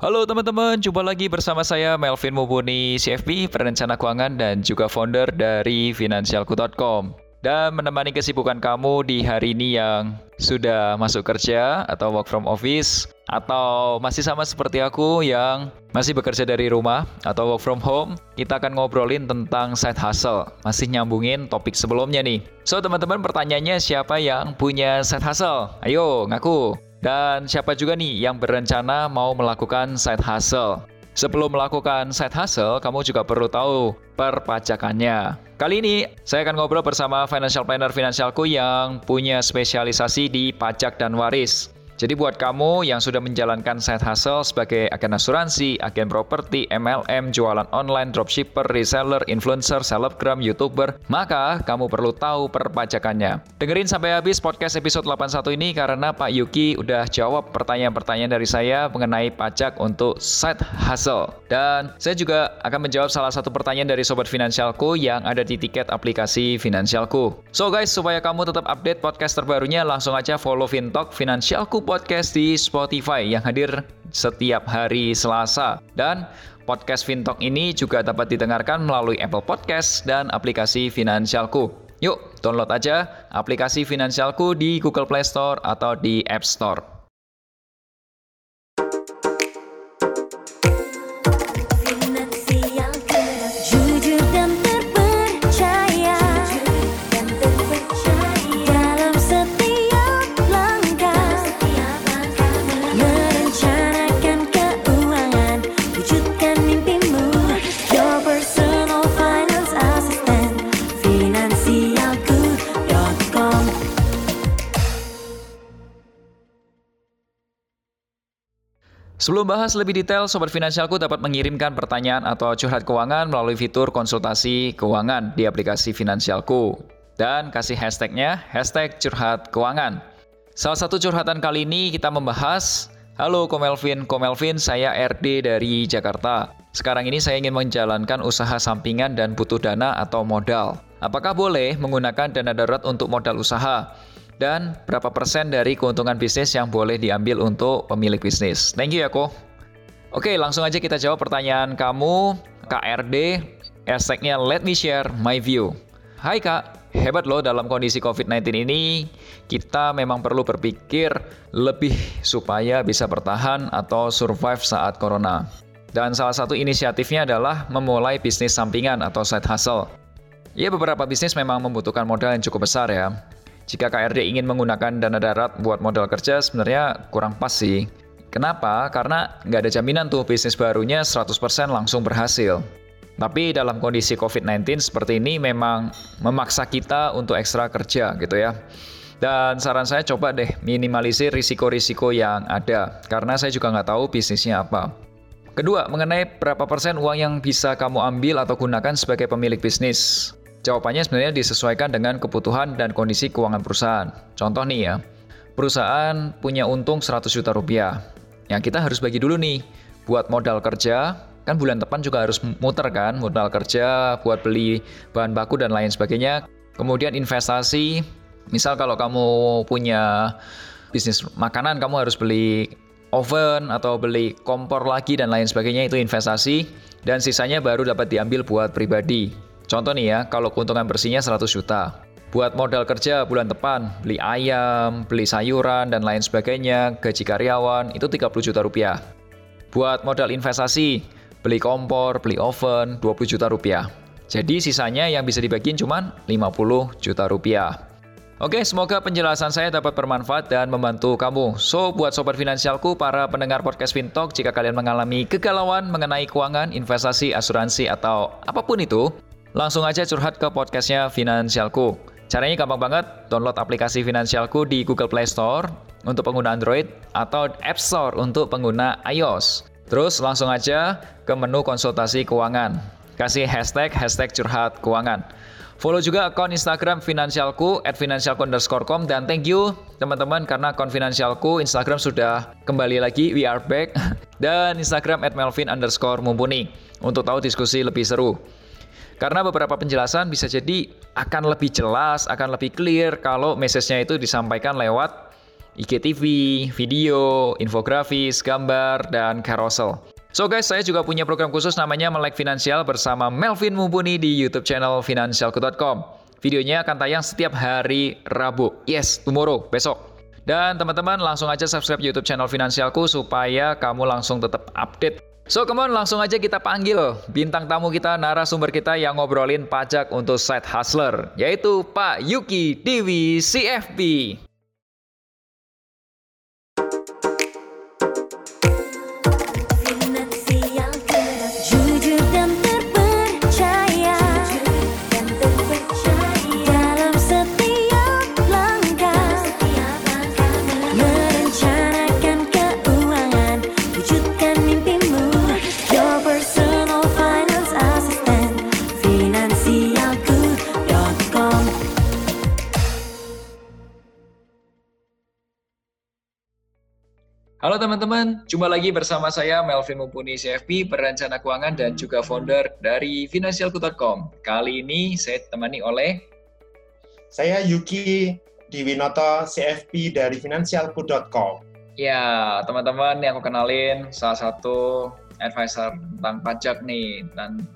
Halo teman-teman, jumpa lagi bersama saya Melvin Mumpuni, CFP, perencana keuangan dan juga founder dari Finansialku.com. Dan menemani kesibukan kamu di hari ini yang sudah masuk kerja atau work from office atau masih sama seperti aku yang masih bekerja dari rumah atau work from home, kita akan ngobrolin tentang side hustle. Masih nyambungin topik sebelumnya nih. So, teman-teman pertanyaannya siapa yang punya side hustle? Ayo, ngaku. Dan siapa juga nih yang berencana mau melakukan side hustle? Sebelum melakukan side hustle, kamu juga perlu tahu perpajakannya. Kali ini saya akan ngobrol bersama financial planner finansialku yang punya spesialisasi di pajak dan waris. Jadi buat kamu yang sudah menjalankan side hustle sebagai agen asuransi, agen properti, MLM, jualan online, dropshipper, reseller, influencer, selebgram, youtuber, maka kamu perlu tahu perpajakannya. Dengerin sampai habis podcast episode 81 ini karena Pak Yuki udah jawab pertanyaan-pertanyaan dari saya mengenai pajak untuk side hustle. Dan saya juga akan menjawab salah satu pertanyaan dari sobat finansialku yang ada di tiket aplikasi finansialku. So guys, supaya kamu tetap update podcast terbarunya, langsung aja follow Fintalk Finansialku podcast di Spotify yang hadir setiap hari Selasa. Dan podcast Fintalk ini juga dapat didengarkan melalui Apple Podcast dan aplikasi Finansialku. Yuk, download aja aplikasi Finansialku di Google Play Store atau di App Store. Sebelum bahas lebih detail, Sobat Finansialku dapat mengirimkan pertanyaan atau curhat keuangan melalui fitur konsultasi keuangan di aplikasi Finansialku. Dan kasih hashtagnya, hashtag curhat keuangan. Salah satu curhatan kali ini kita membahas, Halo Komelvin, Komelvin saya RD dari Jakarta. Sekarang ini saya ingin menjalankan usaha sampingan dan butuh dana atau modal. Apakah boleh menggunakan dana darurat untuk modal usaha? Dan berapa persen dari keuntungan bisnis yang boleh diambil untuk pemilik bisnis. Thank you ya, Ko. Oke, langsung aja kita jawab pertanyaan kamu, KRD, hashtagnya let me share my view. Hai Kak, hebat loh dalam kondisi COVID-19 ini, kita memang perlu berpikir lebih supaya bisa bertahan atau survive saat corona. Dan salah satu inisiatifnya adalah memulai bisnis sampingan atau side hustle. Ya beberapa bisnis memang membutuhkan modal yang cukup besar ya. Jika KRD ingin menggunakan dana darat buat modal kerja sebenarnya kurang pas sih. Kenapa? Karena nggak ada jaminan tuh bisnis barunya 100% langsung berhasil. Tapi dalam kondisi COVID-19 seperti ini memang memaksa kita untuk ekstra kerja gitu ya. Dan saran saya coba deh minimalisir risiko-risiko yang ada, karena saya juga nggak tahu bisnisnya apa. Kedua, mengenai berapa persen uang yang bisa kamu ambil atau gunakan sebagai pemilik bisnis. Jawabannya sebenarnya disesuaikan dengan kebutuhan dan kondisi keuangan perusahaan. Contoh nih ya, perusahaan punya untung 100 juta rupiah. Yang kita harus bagi dulu nih, buat modal kerja, kan bulan depan juga harus muter kan, modal kerja, buat beli bahan baku dan lain sebagainya. Kemudian investasi, misal kalau kamu punya bisnis makanan, kamu harus beli oven atau beli kompor lagi dan lain sebagainya, itu investasi. Dan sisanya baru dapat diambil buat pribadi. Contoh nih ya, kalau keuntungan bersihnya 100 juta. Buat modal kerja bulan depan, beli ayam, beli sayuran, dan lain sebagainya, gaji karyawan, itu 30 juta rupiah. Buat modal investasi, beli kompor, beli oven, 20 juta rupiah. Jadi sisanya yang bisa dibagiin cuma 50 juta rupiah. Oke, semoga penjelasan saya dapat bermanfaat dan membantu kamu. So, buat sobat finansialku, para pendengar podcast Fintalk, jika kalian mengalami kegalauan mengenai keuangan, investasi, asuransi, atau apa pun itu, Langsung aja curhat ke podcastnya Finansialku. Caranya gampang banget, download aplikasi Finansialku di Google Play Store untuk pengguna Android atau App Store untuk pengguna iOS. Terus langsung aja ke menu konsultasi keuangan. Kasih hashtag, hashtag curhat keuangan. Follow juga akun Instagram Finansialku at finansialku underscore dan thank you teman-teman karena akun Finansialku Instagram sudah kembali lagi we are back dan Instagram at Melvin underscore mumpuni untuk tahu diskusi lebih seru. Karena beberapa penjelasan bisa jadi akan lebih jelas, akan lebih clear kalau message-nya itu disampaikan lewat IGTV, video, infografis, gambar, dan carousel. So guys, saya juga punya program khusus namanya Melek Finansial bersama Melvin Mumpuni di YouTube channel finansialku.com. Videonya akan tayang setiap hari Rabu. Yes, tomorrow, besok. Dan teman-teman langsung aja subscribe YouTube channel Finansialku supaya kamu langsung tetap update. So, come on, langsung aja kita panggil bintang tamu kita, narasumber kita yang ngobrolin pajak untuk side hustler, yaitu Pak Yuki Dewi CFP. Halo teman-teman, jumpa lagi bersama saya Melvin Mumpuni CFP, perencana keuangan dan juga founder dari Finansialku.com. Kali ini saya temani oleh saya Yuki Diwinoto CFP dari Finansialku.com. Ya, teman-teman yang aku kenalin salah satu advisor tentang pajak nih dan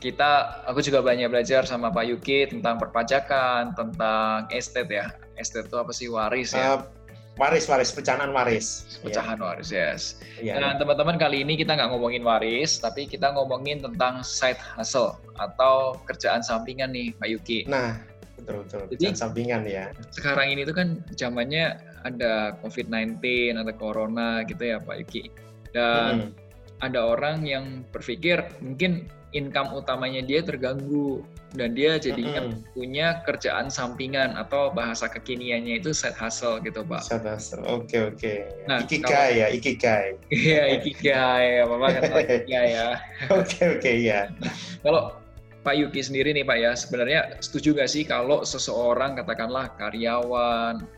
kita aku juga banyak belajar sama Pak Yuki tentang perpajakan, tentang estate ya. Estate itu apa sih waris ya? Uh, Waris, waris, pecahan waris. Pecahan yeah. waris, yes. Yeah. Nah, teman-teman kali ini kita nggak ngomongin waris, tapi kita ngomongin tentang side hustle atau kerjaan sampingan nih, Pak Yuki. Nah, betul betul. Jadi, kerjaan sampingan ya. Sekarang ini tuh kan zamannya ada COVID-19, ada corona gitu ya, Pak Yuki. Dan hmm. ada orang yang berpikir mungkin income utamanya dia terganggu dan dia jadinya mm -hmm. punya kerjaan sampingan atau bahasa kekiniannya itu side hustle gitu pak. Side hustle, oke okay, oke. Okay. Nah, ikigai ya, ikigai. Iya ikigai, apa kan ikigai ya. Oke oke ya. Kalau Pak Yuki sendiri nih Pak ya, sebenarnya setuju gak sih kalau seseorang katakanlah karyawan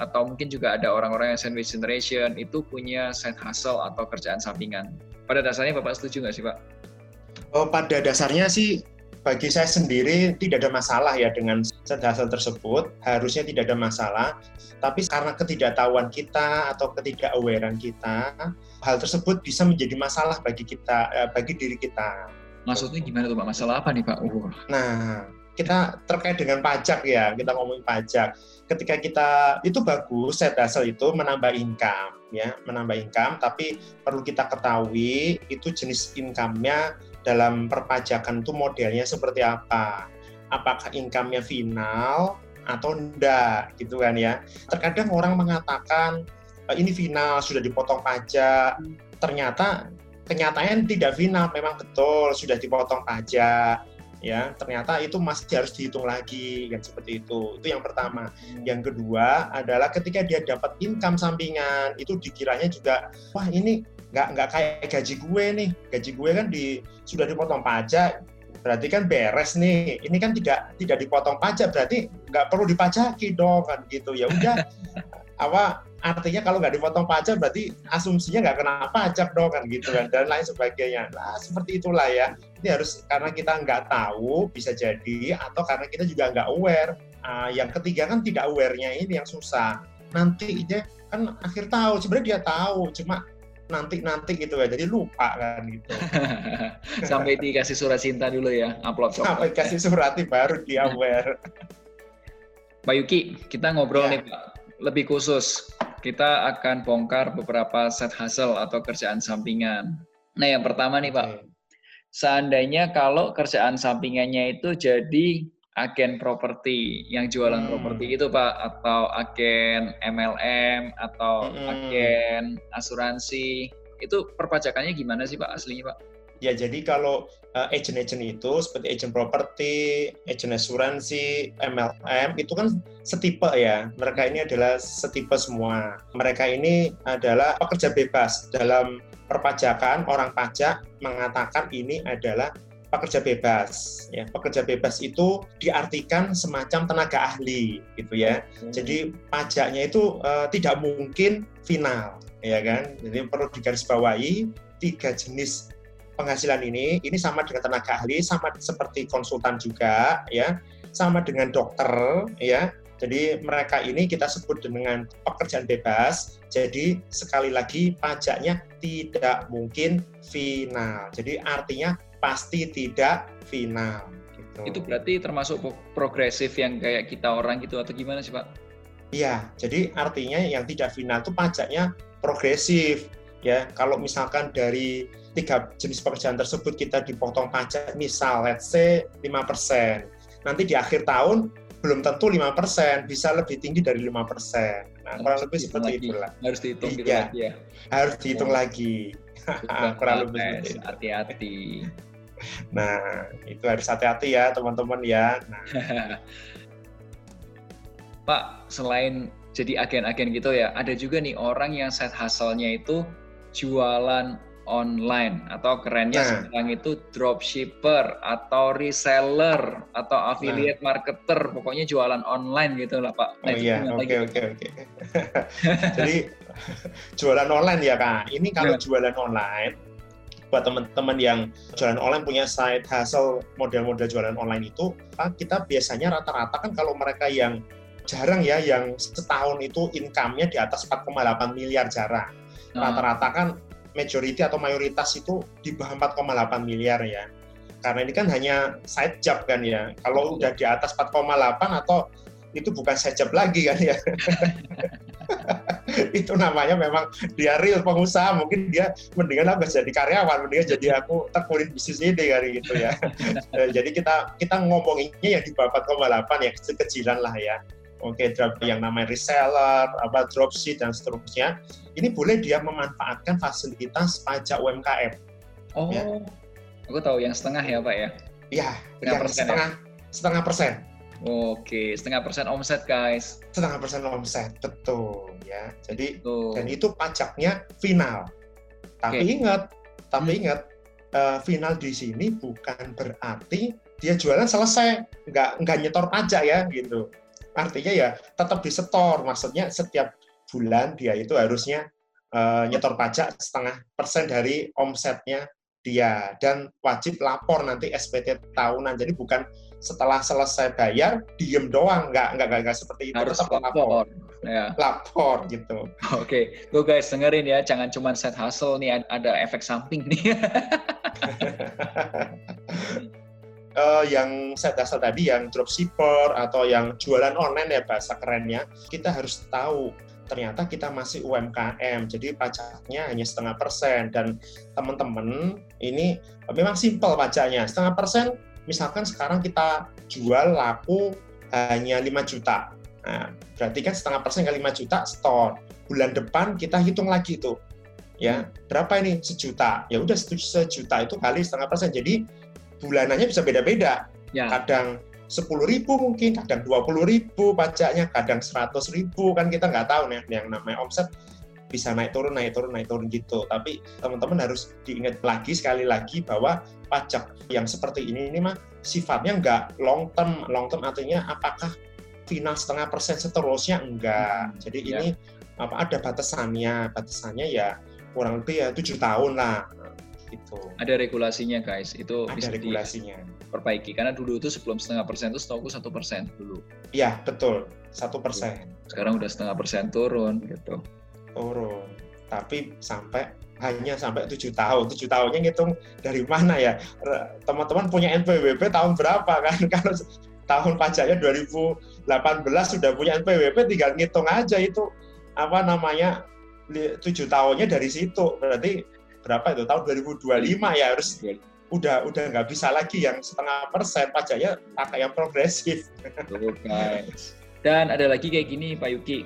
atau mungkin juga ada orang-orang yang sandwich generation itu punya side hustle atau kerjaan sampingan. Pada dasarnya Bapak setuju nggak sih Pak? Oh, pada dasarnya sih bagi saya sendiri tidak ada masalah ya dengan hasil tersebut, harusnya tidak ada masalah. Tapi karena ketidaktahuan kita atau ketidakawarean kita, hal tersebut bisa menjadi masalah bagi kita, eh, bagi diri kita. Maksudnya gimana tuh Pak? Masalah apa nih Pak? Uh. Nah, kita terkait dengan pajak ya, kita ngomongin pajak. Ketika kita itu bagus, set hasil itu menambah income ya, menambah income, tapi perlu kita ketahui itu jenis income-nya dalam perpajakan itu modelnya seperti apa? Apakah income-nya final atau enggak gitu kan ya. Terkadang orang mengatakan e, ini final sudah dipotong pajak, ternyata kenyataannya tidak final, memang betul sudah dipotong pajak ya ternyata itu masih harus dihitung lagi kan seperti itu itu yang pertama hmm. yang kedua adalah ketika dia dapat income sampingan itu dikiranya juga wah ini nggak nggak kayak gaji gue nih. Gaji gue kan di sudah dipotong pajak. Berarti kan beres nih. Ini kan tidak tidak dipotong pajak. Berarti nggak perlu dipajaki dong kan gitu. Ya udah. Apa artinya kalau nggak dipotong pajak berarti asumsinya nggak kena pajak dong kan gitu kan. Dan lain sebagainya. Nah seperti itulah ya. Ini harus karena kita nggak tahu bisa jadi atau karena kita juga nggak aware. Uh, yang ketiga kan tidak awarenya ini yang susah. Nanti dia kan akhir tahu sebenarnya dia tahu. Cuma nanti nanti gitu ya jadi lupa kan gitu. Sampai dikasih surat cinta dulu ya upload sampai kasih surat baru di aware. Pak Yuki kita ngobrol ya. nih Pak. Lebih khusus kita akan bongkar beberapa set hasil atau kerjaan sampingan. Nah yang pertama nih Pak. Seandainya kalau kerjaan sampingannya itu jadi agen properti yang jualan hmm. properti itu Pak atau agen MLM atau hmm. agen asuransi itu perpajakannya gimana sih Pak aslinya Pak? Ya jadi kalau uh, agent-agent itu seperti agent properti, agent asuransi, MLM itu kan setipe ya. Mereka ini adalah setipe semua. Mereka ini adalah pekerja bebas dalam perpajakan orang pajak mengatakan ini adalah pekerja bebas. Ya, pekerja bebas itu diartikan semacam tenaga ahli, gitu ya. Hmm. Jadi pajaknya itu uh, tidak mungkin final, ya kan? Jadi perlu digarisbawahi tiga jenis penghasilan ini. Ini sama dengan tenaga ahli, sama seperti konsultan juga, ya, sama dengan dokter, ya. Jadi mereka ini kita sebut dengan pekerjaan bebas. Jadi sekali lagi pajaknya tidak mungkin final. Jadi artinya pasti tidak final. Gitu. Itu berarti termasuk progresif yang kayak kita orang gitu atau gimana sih Pak? Iya, jadi artinya yang tidak final itu pajaknya progresif. Ya, kalau misalkan dari tiga jenis pekerjaan tersebut kita dipotong pajak misal let's say 5%. Nanti di akhir tahun belum tentu 5%, bisa lebih tinggi dari 5%. Nah, kurang lebih seperti lagi. itulah. Harus dihitung gitu iya. lagi ya. Harus dihitung oh. lagi. kurang lebih hati-hati. Nah, itu harus hati-hati ya teman-teman ya. Nah. Pak, selain jadi agen-agen gitu ya, ada juga nih orang yang set hasilnya itu jualan online atau kerennya nah. sekarang itu dropshipper atau reseller atau affiliate nah. marketer, pokoknya jualan online gitu lah Pak. Nah, oh iya, oke oke oke. Jadi jualan online ya Kak. Ini kalau nah. jualan online buat teman-teman yang jualan online punya side hustle model-model jualan online itu kita biasanya rata-rata kan kalau mereka yang jarang ya yang setahun itu income-nya di atas 4,8 miliar jarang. Nah. rata-rata kan majority atau mayoritas itu di bawah 4,8 miliar ya. Karena ini kan hanya side job kan ya. Kalau udah di atas 4,8 atau itu bukan side job lagi kan ya itu namanya memang dia real pengusaha mungkin dia mendingan apa jadi karyawan mendingan jadi aku tekunin bisnis ini kali gitu ya eh, jadi kita kita ngomonginnya yang di bawah 4,8 ya kecil-kecilan lah ya Oke, drop yang namanya reseller, apa dropship dan seterusnya. Ini boleh dia memanfaatkan fasilitas pajak UMKM. Oh, ya. aku tahu yang setengah ya Pak ya? Iya, yang setengah, ya? setengah persen Oke, setengah persen omset guys. Setengah persen omset, betul ya. Jadi betul. dan itu pajaknya final. Tapi okay. ingat, tapi hmm. ingat uh, final di sini bukan berarti dia jualan selesai, nggak nggak nyetor pajak ya gitu. Artinya ya tetap disetor, maksudnya setiap bulan dia itu harusnya uh, nyetor pajak setengah persen dari omsetnya dia dan wajib lapor nanti SPT tahunan. Jadi bukan setelah selesai bayar diem doang, nggak nggak nggak, seperti itu. Harus Tetap lapor. Ya. Lapor gitu. Oke, okay. tuh guys dengerin ya, jangan cuma set hustle nih, ada efek samping nih. uh, yang set hustle tadi, yang dropshipper atau yang jualan online ya bahasa kerennya, kita harus tahu ternyata kita masih UMKM, jadi pajaknya hanya setengah persen dan teman-teman ini memang simpel pajaknya setengah persen. Misalkan sekarang kita jual laku hanya 5 juta, nah, berarti kan setengah persen kali 5 juta store. Bulan depan kita hitung lagi tuh, ya berapa ini sejuta, ya udah sejuta itu kali setengah persen, jadi bulanannya bisa beda-beda. Ya. Kadang sepuluh ribu mungkin, kadang dua puluh ribu pajaknya, kadang seratus ribu kan kita nggak tahu nih yang namanya omset bisa naik turun naik turun naik turun gitu. Tapi teman-teman harus diingat lagi sekali lagi bahwa pajak yang seperti ini ini mah sifatnya nggak long term, long term artinya apakah final setengah persen seterusnya enggak. Hmm, Jadi ya. ini apa ada batasannya, batasannya ya kurang lebih ya tujuh tahun lah gitu. Ada regulasinya guys, itu ada bisa regulasinya. Diperbaiki karena dulu itu sebelum setengah persen itu setahu satu persen dulu. Iya betul satu persen. Sekarang udah setengah persen turun gitu. Turun, tapi sampai hanya sampai tujuh tahun. Tujuh tahunnya ngitung dari mana ya? Teman-teman punya NPWP tahun berapa kan? Kalau tahun pajaknya 2018 sudah punya NPWP, tinggal ngitung aja itu apa namanya tujuh tahunnya dari situ. Berarti berapa itu tahun 2025 ya harus udah udah nggak bisa lagi yang setengah persen pajaknya pakai yang progresif. Okay. Dan ada lagi kayak gini Pak Yuki,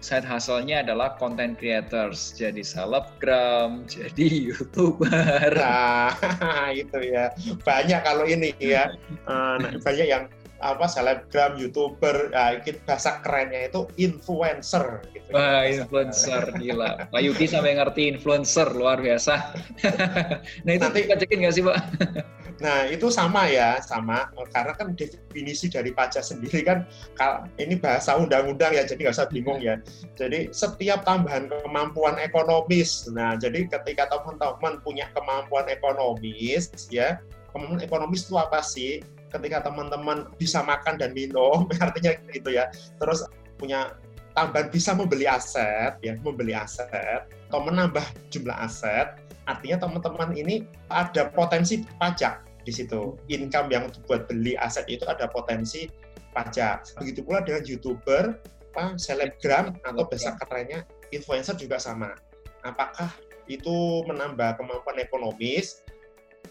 side hustle-nya adalah content creators, jadi selebgram, jadi youtuber. Nah, itu ya banyak kalau ini ya, uh, banyak yang apa selebgram, youtuber, ya, bahasa kerennya itu influencer. Gitu. Wah influencer gila. Pak Yuki sampai ngerti influencer luar biasa. nah itu Nanti, pajakin nggak sih Pak? Nah itu sama ya sama karena kan definisi dari pajak sendiri kan ini bahasa undang-undang ya jadi nggak usah bingung ya. Jadi setiap tambahan kemampuan ekonomis. Nah jadi ketika teman-teman punya kemampuan ekonomis ya kemampuan ekonomis itu apa sih? ketika teman-teman bisa makan dan minum, artinya gitu ya. Terus punya tambahan bisa membeli aset, ya membeli aset atau menambah jumlah aset, artinya teman-teman ini ada potensi pajak di situ. Income yang buat beli aset itu ada potensi pajak. Begitu pula dengan youtuber, apa, selebgram atau bahasa kerennya influencer juga sama. Apakah itu menambah kemampuan ekonomis?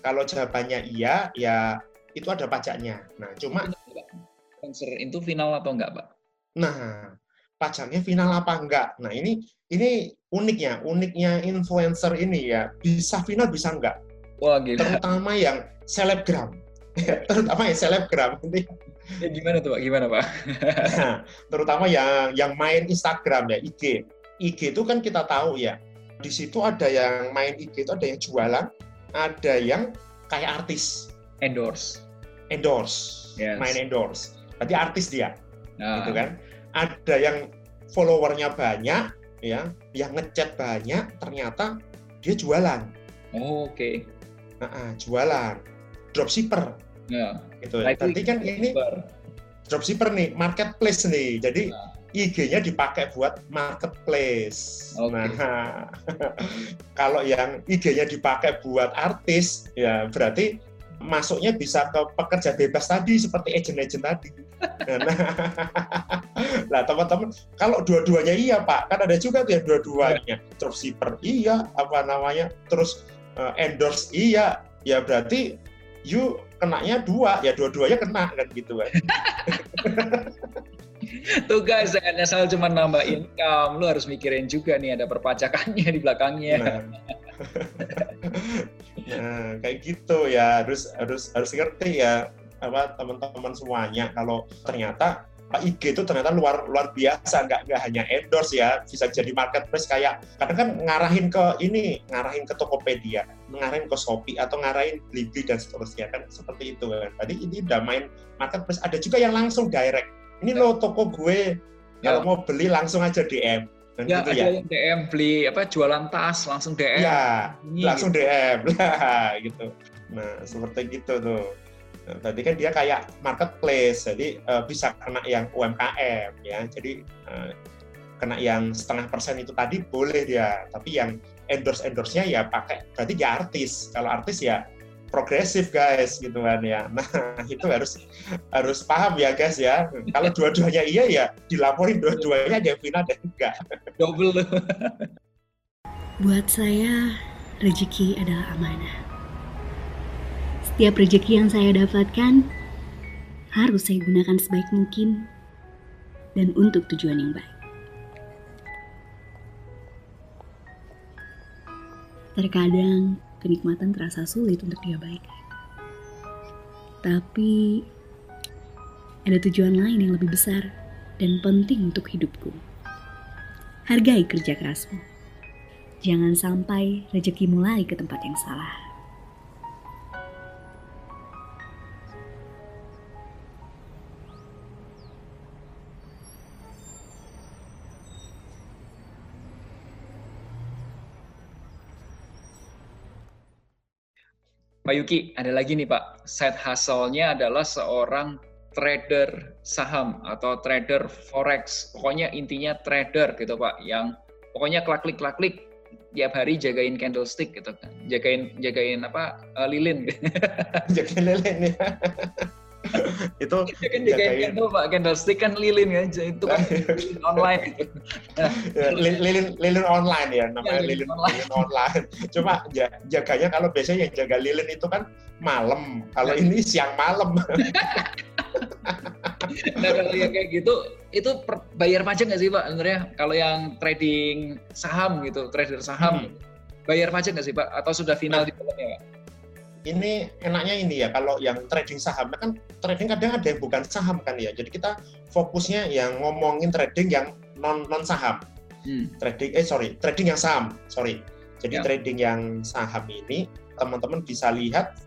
Kalau jawabannya iya, ya itu ada pajaknya. Nah, cuma sponsor itu final atau enggak, Pak? Nah, pajaknya final apa enggak? Nah, ini ini uniknya, uniknya influencer ini ya, bisa final bisa enggak? Wah, gila. Terutama yang selebgram. terutama yang selebgram ini. Ya, gimana tuh, Pak? Gimana, Pak? nah, terutama yang yang main Instagram ya, IG. IG itu kan kita tahu ya, di situ ada yang main IG itu ada yang jualan, ada yang kayak artis endorse endorse yes. main endorse berarti artis dia nah. gitu kan ada yang followernya banyak ya yang ngechat banyak ternyata dia jualan oh, oke okay. Nah, jualan dropshipper ya. gitu berarti kan ini dropshipper nih marketplace nih jadi nah. IG-nya dipakai buat marketplace. Okay. Nah, kalau yang IG-nya dipakai buat artis, ya berarti masuknya bisa ke pekerja bebas tadi seperti agent-agent tadi. Nah, nah teman-teman, kalau dua-duanya iya Pak, kan ada juga tuh yang dua-duanya. Dropshipper iya, apa namanya, terus uh, endorse iya, ya berarti you kenanya dua, ya dua-duanya kena kan gitu kan. Tuh guys, jangan asal cuma nambah income, lu harus mikirin juga nih ada perpajakannya di belakangnya. Nah. nah, kayak gitu ya harus harus harus ngerti ya apa teman-teman semuanya kalau ternyata IG itu ternyata luar luar biasa nggak nggak hanya endorse ya bisa jadi marketplace kayak kadang kan ngarahin ke ini ngarahin ke Tokopedia ngarahin ke Shopee atau ngarahin Blibli dan seterusnya kan seperti itu kan tadi ini udah main marketplace ada juga yang langsung direct ini lo toko gue ya. kalau mau beli langsung aja DM dan ya, gitu ada ya. yang DM beli apa jualan tas langsung DM. Ya, Ini, langsung gitu. DM lah gitu. Nah, seperti gitu tuh. Tadi kan dia kayak marketplace, jadi uh, bisa kena yang UMKM ya. Jadi uh, kena yang setengah persen itu tadi boleh dia, tapi yang endorse endorse-nya ya pakai berarti dia artis. Kalau artis ya progresif guys gitu kan ya. Nah itu harus harus paham ya guys ya. Kalau dua-duanya iya ya dilaporin dua-duanya ada final dan enggak. Double. Buat saya rezeki adalah amanah. Setiap rezeki yang saya dapatkan harus saya gunakan sebaik mungkin dan untuk tujuan yang baik. Terkadang kenikmatan terasa sulit untuk diabaikan. Tapi ada tujuan lain yang lebih besar dan penting untuk hidupku. Hargai kerja kerasmu. Jangan sampai rezeki mulai ke tempat yang salah. Pak Yuki, ada lagi nih Pak. Side hustle-nya adalah seorang trader saham atau trader forex. Pokoknya intinya trader gitu Pak, yang pokoknya klik-klik-klik tiap hari jagain candlestick gitu kan. Jagain jagain apa? Uh, lilin. jagain lilin ya. itu ya kan juga kayak itu pak. Candlestick kan lilin ya itu kan lilin online. Ya, lilin lilin online ya namanya ya, lilin, lilin, online. lilin online. Cuma jaganya kalau biasanya yang jaga lilin itu kan malam. Kalau ya. ini siang malam. Nah kalau yang kayak gitu itu per, bayar pajak nggak sih pak sebenarnya? Kalau yang trading saham gitu trader saham hmm. bayar pajak nggak sih pak? Atau sudah final nah, di dalamnya pak ini enaknya ini ya kalau yang trading saham kan trading kadang ada yang bukan saham kan ya. Jadi kita fokusnya yang ngomongin trading yang non non saham. Hmm. Trading eh sorry trading yang saham sorry. Jadi ya. trading yang saham ini teman-teman bisa lihat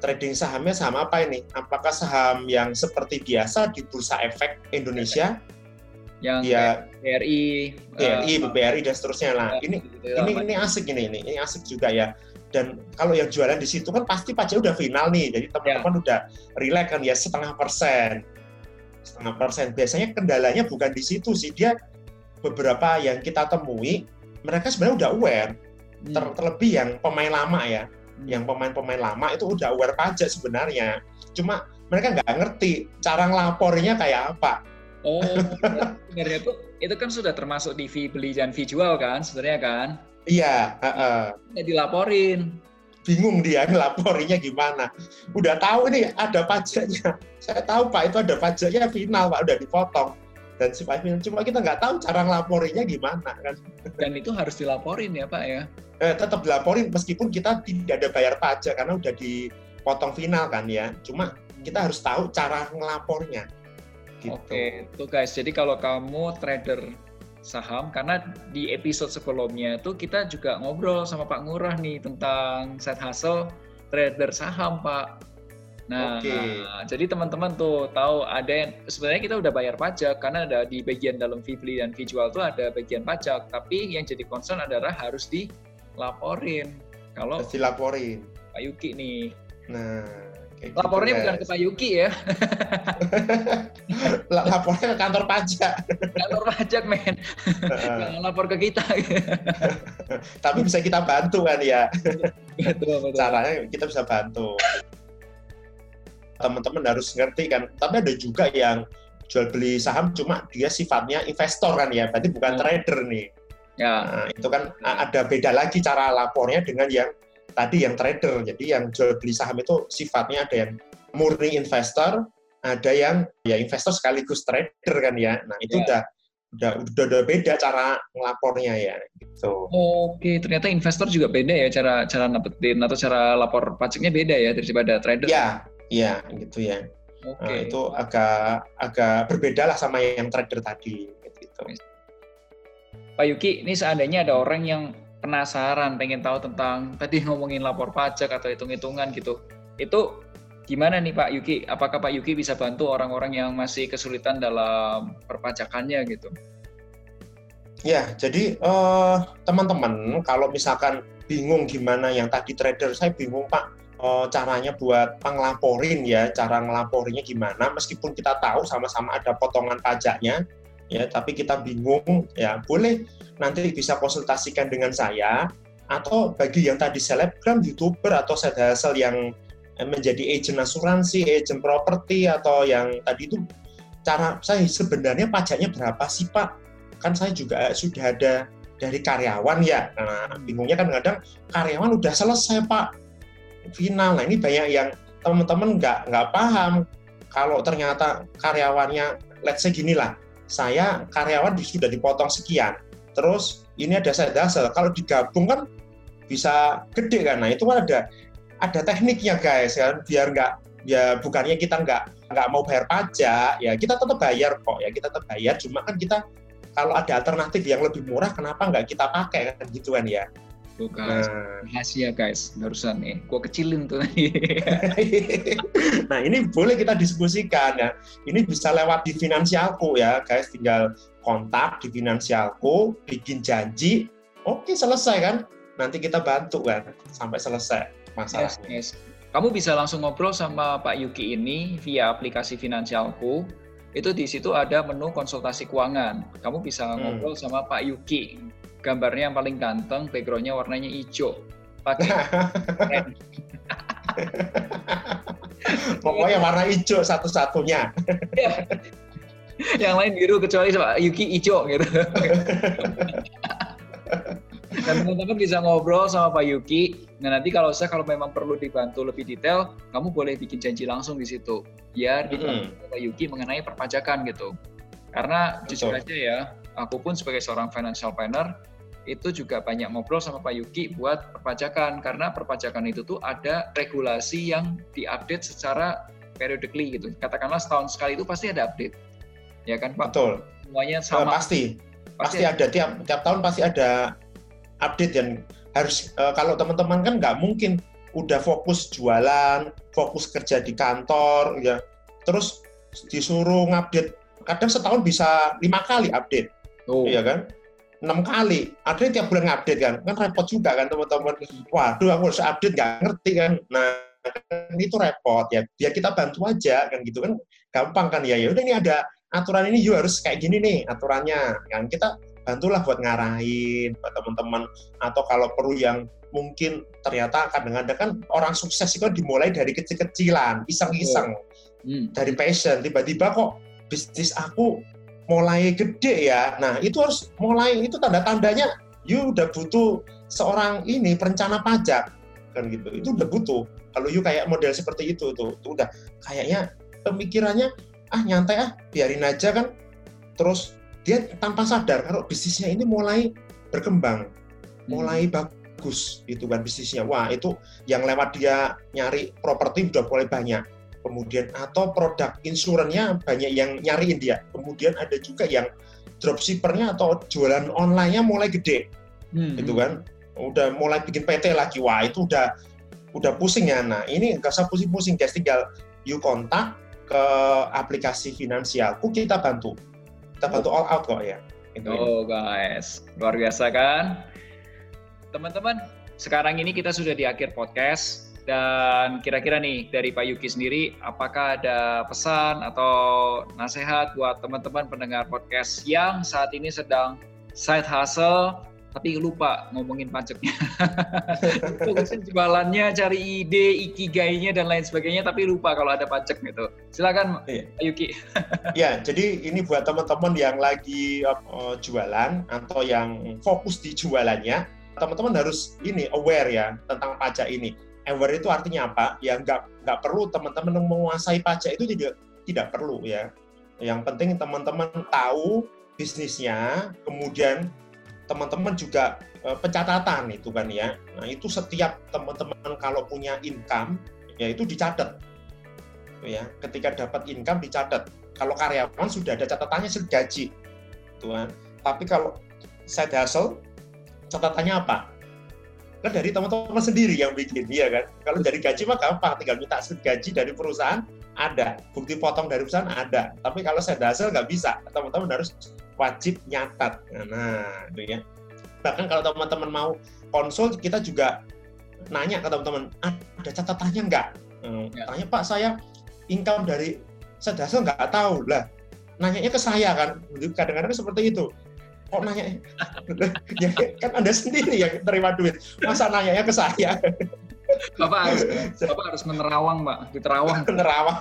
trading sahamnya saham apa ini? Apakah saham yang seperti biasa di bursa efek Indonesia? Yang ya, BRI, BRI, uh, BRI dan seterusnya. Ya, ini gitu, ini ini asik ini, ini ini asik juga ya. Dan kalau yang jualan di situ kan pasti pajaknya udah final nih. Jadi teman-teman ya. udah relax kan ya setengah persen. Setengah persen. Biasanya kendalanya bukan di situ sih. Dia beberapa yang kita temui mereka sebenarnya udah aware. Hmm. Ter terlebih yang pemain lama ya. Hmm. yang pemain-pemain lama itu udah aware pajak sebenarnya. Cuma mereka nggak ngerti cara ngelapornya kayak apa oh sebenarnya itu itu kan sudah termasuk di fee beli dan fee jual kan sebenarnya kan Iya. Uh, uh. Ya dilaporin. Bingung dia ngelaporinya gimana. Udah tahu ini ada pajaknya. Saya tahu Pak itu ada pajaknya final Pak udah dipotong dan si final. Cuma kita nggak tahu cara ngelaporinya gimana kan. Dan itu harus dilaporin ya Pak ya. Eh, tetap dilaporin meskipun kita tidak ada bayar pajak karena udah dipotong final kan ya. Cuma kita harus tahu cara ngelapornya. Gitu. Oke, tuh guys. Jadi kalau kamu trader saham karena di episode sebelumnya itu kita juga ngobrol sama Pak Ngurah nih tentang set hustle trader saham Pak. Nah, okay. jadi teman-teman tuh tahu ada yang sebenarnya kita udah bayar pajak karena ada di bagian dalam beli dan jual tuh ada bagian pajak, tapi yang jadi concern adalah harus dilaporin. Kalau harus dilaporin. Pak Yuki nih. Nah, Kayak Lapornya gitu, bukan ke Pak Yuki ya. Lapornya ke kantor pajak. kantor pajak, men. Jangan lapor ke kita. Tapi bisa kita bantu kan ya. Betul, betul. Caranya kita bisa bantu. Teman-teman harus ngerti kan. Tapi ada juga yang jual beli saham cuma dia sifatnya investor kan ya. Berarti bukan hmm. trader nih. Ya. Nah, itu kan ada beda lagi cara lapornya dengan yang tadi yang trader. Jadi yang jual beli saham itu sifatnya ada yang murni investor, ada yang ya investor sekaligus trader kan ya. Nah, itu ya. udah udah udah udah beda cara ngelapornya ya gitu. Oke, ternyata investor juga beda ya cara cara dapetin atau cara lapor pajaknya beda ya daripada trader. Iya, iya gitu ya. Oke. Nah, itu agak agak berbeda lah sama yang trader tadi gitu. Pak Yuki, ini seandainya ada orang yang penasaran, pengen tahu tentang tadi ngomongin lapor pajak atau hitung-hitungan gitu. Itu gimana nih Pak Yuki? Apakah Pak Yuki bisa bantu orang-orang yang masih kesulitan dalam perpajakannya gitu? Ya, jadi uh, teman-teman kalau misalkan bingung gimana yang tadi trader, saya bingung Pak uh, caranya buat penglaporin ya, cara ngelaporinya gimana, meskipun kita tahu sama-sama ada potongan pajaknya, ya tapi kita bingung ya boleh nanti bisa konsultasikan dengan saya atau bagi yang tadi selebgram youtuber atau set hasil yang menjadi agent asuransi, agent properti atau yang tadi itu cara saya sebenarnya pajaknya berapa sih Pak? Kan saya juga sudah ada dari karyawan ya. Nah, bingungnya kan kadang karyawan udah selesai Pak final. Nah ini banyak yang teman-teman nggak nggak paham kalau ternyata karyawannya let's say gini lah saya karyawan sudah dipotong sekian. Terus ini ada saya dasar. Kalau digabung kan bisa gede kan. Nah itu kan ada ada tekniknya guys kan biar nggak ya bukannya kita nggak nggak mau bayar pajak ya kita tetap bayar kok ya kita tetap bayar cuma kan kita kalau ada alternatif yang lebih murah kenapa nggak kita pakai kan gitu kan ya Tuh guys, nah. rahasia guys, barusan nih, gua kecilin tuh tadi. nah ini boleh kita diskusikan ya. Ini bisa lewat di finansialku ya guys, tinggal kontak di finansialku, bikin janji, oke selesai kan. Nanti kita bantu kan sampai selesai masalahnya. Yes, yes. Kamu bisa langsung ngobrol sama Pak Yuki ini via aplikasi finansialku. Itu di situ ada menu konsultasi keuangan. Kamu bisa hmm. ngobrol sama Pak Yuki gambarnya yang paling ganteng, backgroundnya warnanya hijau. Pakai Pokoknya warna hijau satu-satunya. yang lain biru kecuali sama Yuki hijau gitu. Dan teman-teman bisa ngobrol sama Pak Yuki. Nah nanti kalau saya kalau memang perlu dibantu lebih detail, kamu boleh bikin janji langsung di situ. Biar dibantu mm -hmm. Pak Yuki mengenai perpajakan gitu. Karena Betul. jujur aja ya, aku pun sebagai seorang financial planner itu juga banyak ngobrol sama Pak Yuki buat perpajakan karena perpajakan itu tuh ada regulasi yang diupdate secara periodically gitu. Katakanlah setahun sekali itu pasti ada update. Ya kan Pak? Betul. Semuanya Uh, sama. pasti. Pasti ada tiap tiap tahun pasti ada update dan harus uh, kalau teman-teman kan nggak mungkin udah fokus jualan, fokus kerja di kantor ya. Terus disuruh ngupdate kadang setahun bisa lima kali update Oh. iya kan enam kali. Ada yang tiap bulan ngupdate kan. Kan repot juga kan teman-teman. Waduh aku harus update nggak ngerti kan. Nah kan itu repot ya. Biar kita bantu aja kan gitu kan. Gampang kan ya. Ya udah ini ada aturan ini you harus kayak gini nih aturannya. Kan kita bantulah buat ngarahin buat teman-teman. Atau kalau perlu yang mungkin ternyata kadang-kadang kan orang sukses itu kan dimulai dari kecil-kecilan iseng-iseng. Hmm. dari passion. Tiba-tiba kok bisnis aku mulai gede ya. Nah itu harus mulai itu tanda-tandanya you udah butuh seorang ini perencana pajak. Kan gitu itu udah butuh. Kalau you kayak model seperti itu tuh itu udah. Kayaknya pemikirannya ah nyantai ah biarin aja kan. Terus dia tanpa sadar kalau bisnisnya ini mulai berkembang mulai bagus itu kan bisnisnya. Wah itu yang lewat dia nyari properti udah mulai banyak kemudian atau produk insurannya banyak yang nyariin dia. Kemudian ada juga yang dropshippernya atau jualan online-nya mulai gede. Hmm. gitu kan? Udah mulai bikin PT lagi. Wah itu udah udah pusing ya. Nah ini nggak usah pusing-pusing guys. Tinggal you kontak ke aplikasi finansialku kita bantu. Kita bantu all out kok ya. Itu ya. Oh guys, luar biasa kan? Teman-teman, sekarang ini kita sudah di akhir podcast dan kira-kira nih dari Pak Yuki sendiri, apakah ada pesan atau nasihat buat teman-teman pendengar podcast yang saat ini sedang side hustle tapi lupa ngomongin pajaknya. Fokusin jualannya, cari ide, ikigainya dan lain sebagainya, tapi lupa kalau ada pajak gitu. Silakan Iya. Pak Yuki. Ya, jadi ini buat teman-teman yang lagi uh, jualan atau yang fokus di jualannya, teman-teman harus ini aware ya tentang pajak ini. Aware itu artinya apa? Ya nggak nggak perlu teman-teman menguasai pajak itu tidak tidak perlu ya. Yang penting teman-teman tahu bisnisnya, kemudian teman-teman juga uh, pencatatan itu kan ya. Nah itu setiap teman-teman kalau punya income ya itu dicatat ya ketika dapat income dicatat kalau karyawan sudah ada catatannya gaji tuan tapi kalau side hustle catatannya apa kan dari teman-teman sendiri yang bikin iya kan? Kalau dari gaji mah gampang tinggal minta gaji dari perusahaan ada. Bukti potong dari perusahaan ada. Tapi kalau side hustle nggak bisa. Teman-teman harus wajib nyatat. Nah itu ya. Bahkan kalau teman-teman mau konsul kita juga nanya ke teman-teman ada catatannya nggak? Hmm, Ya. tanya pak saya income dari side hustle nggak tahu. Lah nanyanya ke saya kan. Kadang-kadang seperti itu kok nanya? Ya kan anda sendiri yang terima duit. Masa nanyanya ke saya? Bapak harus Bapak harus menerawang, Pak. Di Terawang. nerawang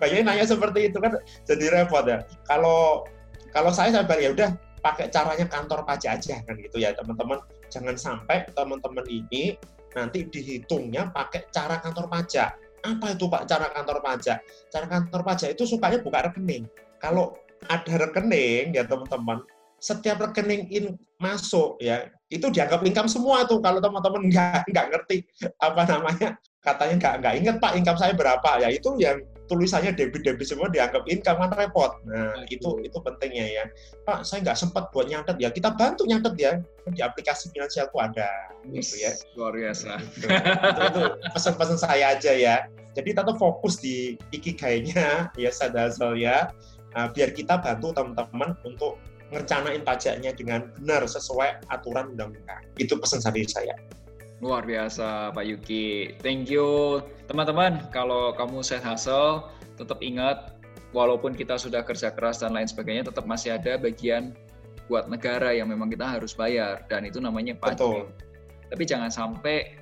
kayaknya nanya seperti itu kan jadi repot ya. Kalau kalau saya bilang, ya udah pakai caranya kantor pajak aja kan gitu ya teman-teman. Jangan sampai teman-teman ini nanti dihitungnya pakai cara kantor pajak. Apa itu pak cara kantor pajak? Cara kantor pajak itu sukanya buka rekening. Kalau ada rekening ya teman-teman. Setiap rekening in masuk ya itu dianggap income semua tuh kalau teman-teman nggak nggak ngerti apa namanya. Katanya nggak nggak inget pak income saya berapa? Ya itu yang tulisannya debit debit semua dianggap income kan repot. Nah itu itu pentingnya ya. Pak saya nggak sempat buat nyatet ya kita bantu nyatet ya di aplikasi finansialku ada gitu ya. Luar biasa. Gitu. itu, itu pesan-pesan saya aja ya. Jadi tetap fokus di ikigainya ya side hustle ya Nah, biar kita bantu teman-teman untuk ngerencanain pajaknya dengan benar sesuai aturan undang-undang itu pesan dari saya Luar biasa Pak Yuki. Thank you. Teman-teman, kalau kamu side hustle, tetap ingat walaupun kita sudah kerja keras dan lain sebagainya, tetap masih ada bagian buat negara yang memang kita harus bayar dan itu namanya pajak. betul Tapi jangan sampai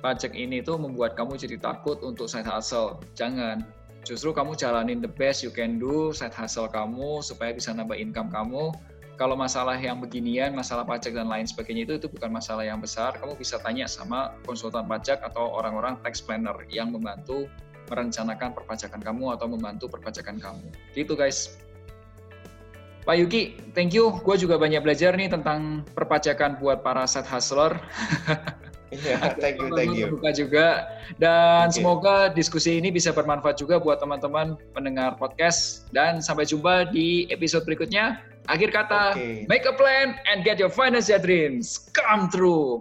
pajak ini tuh membuat kamu jadi takut untuk side hustle. Jangan. Justru kamu jalanin the best you can do side hustle kamu supaya bisa nambah income kamu. Kalau masalah yang beginian, masalah pajak dan lain sebagainya itu itu bukan masalah yang besar. Kamu bisa tanya sama konsultan pajak atau orang-orang tax planner yang membantu merencanakan perpajakan kamu atau membantu perpajakan kamu. Gitu guys. Pak Yuki, thank you. Gue juga banyak belajar nih tentang perpajakan buat para side hustler. Iya, thank you, thank you. Terbuka juga. Dan okay. semoga diskusi ini bisa bermanfaat juga buat teman-teman pendengar podcast. Dan sampai jumpa di episode berikutnya. Akhir kata, okay. make a plan and get your financial dreams come true.